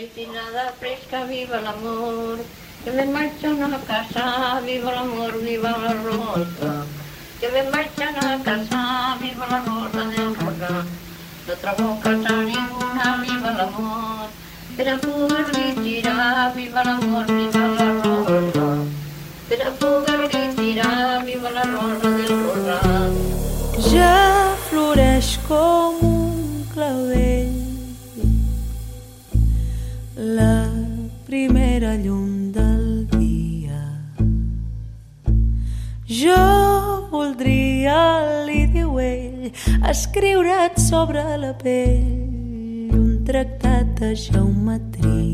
maitinada fresca, viva l'amor. Que me marxen a casa, viva l'amor, viva la rosa. Que me marxen a casa, viva la rosa del rosa. No trobo casa ninguna, viva l'amor. Per a poder-li tirar, viva l'amor, viva la rosa. Per a poder-li tirar, viva la rosa del rosa. Ja floreix com un clavell Jo voldria, li diu ell, escriure't sobre la pell un tractat de geometria.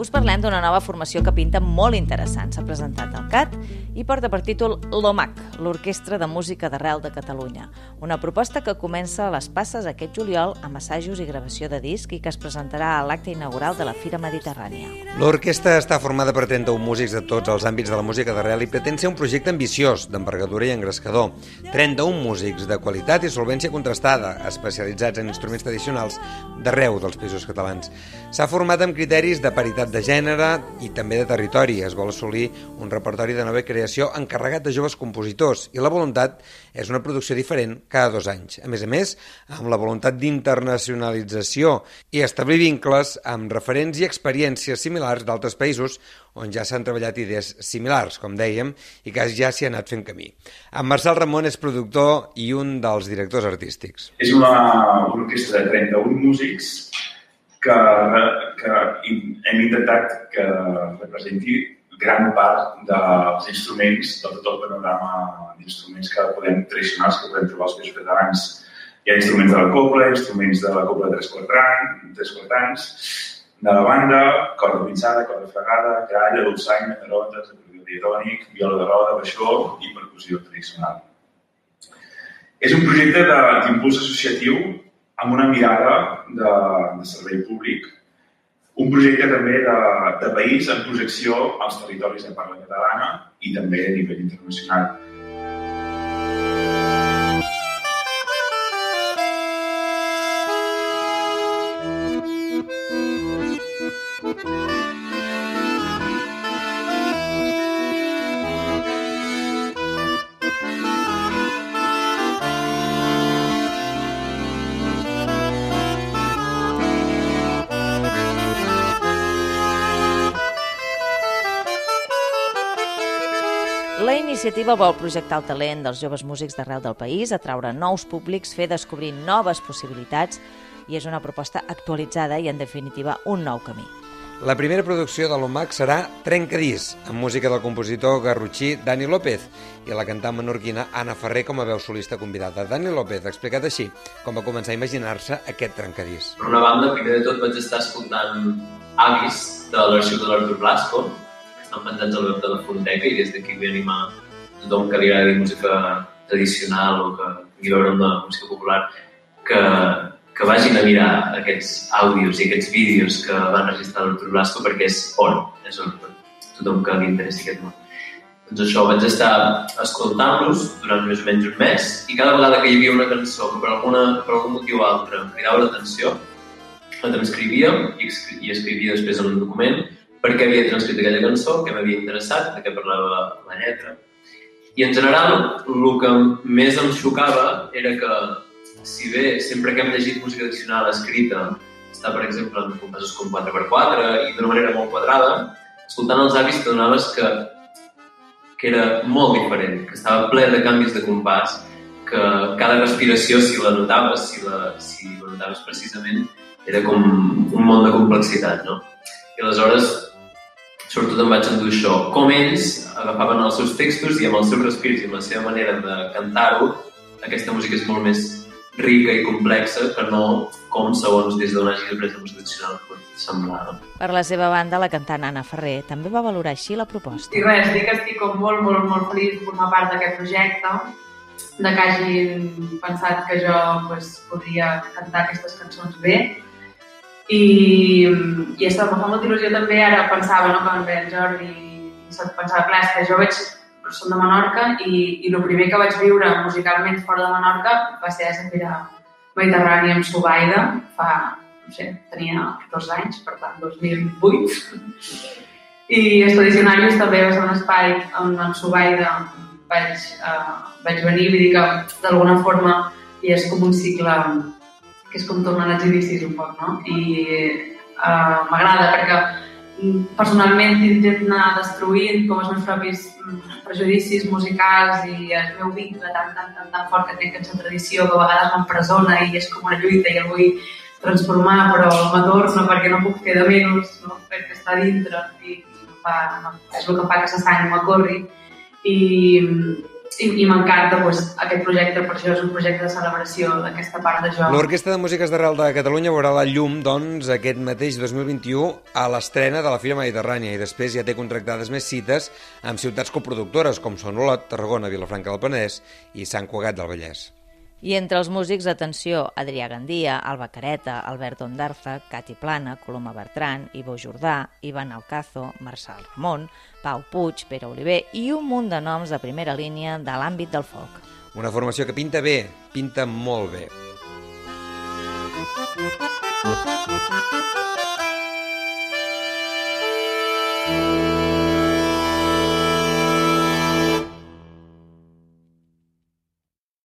Us parlem d'una nova formació que pinta molt interessant. S'ha presentat al CAT i porta per títol l'OMAC, l'Orquestra de Música d'Arrel de Catalunya. Una proposta que comença a les passes aquest juliol amb assajos i gravació de disc i que es presentarà a l'acte inaugural de la Fira Mediterrània. L'orquestra està formada per 31 músics de tots els àmbits de la música d'arrel i pretén ser un projecte ambiciós, d'envergadura i engrescador. 31 músics de qualitat i solvència contrastada, especialitzats en instruments tradicionals d'arreu dels països catalans. S'ha format amb criteris de paritat de gènere i també de territori. Es vol assolir un repertori de nova creació encarregat de joves compositors i la voluntat és una producció diferent cada dos anys. A més a més, amb la voluntat d'internacionalització i establir vincles amb referents i experiències similars d'altres països on ja s'han treballat idees similars, com dèiem, i que ja s'hi ha anat fent camí. En Marcel Ramon és productor i un dels directors artístics. És una orquestra de 31 músics que, que hem intentat que representi gran part dels instruments, de tot el panorama d'instruments que podem tradicionals que podem trobar als països catalans. Hi ha instruments de la copla, instruments de la copla de tres quadrans de la banda, corda pinçada, corda fregada, gralla, dolçaina, tarotes, acordió diatònic, viola de roda, baixó i percussió tradicional. És un projecte d'impuls associatiu amb una mirada de, de servei públic, un projecte també de, de país en projecció als territoris de parla catalana i també a nivell internacional. La iniciativa vol projectar el talent dels joves músics d'arrel del país, atraure nous públics, fer descobrir noves possibilitats i és una proposta actualitzada i, en definitiva, un nou camí. La primera producció de l'OMAC serà Trencadís, amb música del compositor garrotxí Dani López i la cantant menorquina Anna Ferrer com a veu solista convidada. Dani López ha explicat així com va començar a imaginar-se aquest trencadís. Per una banda, primer de tot vaig estar escoltant avis de l'arxiu de l'Artur Blasco, estan penjats al web de la Fonteca i des d'aquí vull animar tothom que li agradi música tradicional o que tingui veure amb la música popular que, que vagin a mirar aquests àudios i aquests vídeos que van registrar l'Artur Blasco perquè és on, és on tothom que li interessi aquest món. Doncs això, vaig estar escoltant-los durant més o menys un mes i cada vegada que hi havia una cançó que per, alguna, per algun motiu o altre em cridava l'atenció, la transcrivia i, escri- i escrivia després en un document per què havia transcrit aquella cançó, què m'havia interessat, de què parlava la lletra. I en general, el que més em xocava era que, si bé sempre que hem llegit música tradicional escrita està, per exemple, en compassos com 4x4 i d'una manera molt quadrada, escoltant els avis t'adonaves que, que era molt diferent, que estava ple de canvis de compàs, que cada respiració, si la notaves, si la, si la notaves precisament, era com un món de complexitat, no? I aleshores, sobretot em vaig endur això. Com ells agafaven els seus textos i amb els seus respirs i amb la seva manera de cantar-ho, aquesta música és molt més rica i complexa que no com segons des d'on hagi après la música tradicional pot semblar. No? Per la seva banda, la cantant Anna Ferrer també va valorar així la proposta. I res, dir que estic com molt, molt, molt feliç de formar part d'aquest projecte, de que hagin pensat que jo pues, podria cantar aquestes cançons bé. I, i això em fa molta il·lusió també, ara pensava, no, quan ve Jordi, pensava, clar, és que jo veig, som de Menorca i, i el primer que vaig viure musicalment fora de Menorca va ser a Safira Mediterrània amb Subaida fa, no sé, tenia 14 anys, per tant, 2008. I Estudis també va ser un espai on en Subaida vaig, uh, vaig venir, vull dir que d'alguna forma i és com un cicle que és com tornar als inicis un poc, no? I uh, m'agrada perquè mm, personalment intento anar destruint com els meus propis mm, prejudicis musicals i el meu vincle tan, tan, tan, tan fort que tinc amb la tradició que a vegades m'empresona i és com una lluita i el vull transformar, però m'adorno perquè no puc fer de menys, no? perquè està dintre i fa, és el que fa que la sang m'acorri. I, i, m'encanta pues, aquest projecte, per això és un projecte de celebració d'aquesta part de jo. L'Orquestra de Músiques d'Arrel de Catalunya veurà la llum, doncs, aquest mateix 2021 a l'estrena de la Fira Mediterrània i després ja té contractades més cites amb ciutats coproductores com són Olot, Tarragona, Vilafranca del Penedès i Sant Cugat del Vallès. I entre els músics, atenció, Adrià Gandia, Alba Careta, Albert Ondarza, Cati Plana, Coloma Bertran, Ivo Jordà, Ivan Alcazo, Marçal Ramon, Pau Puig, Pere Oliver i un munt de noms de primera línia de l'àmbit del folk. Una formació que pinta bé, pinta molt bé. Música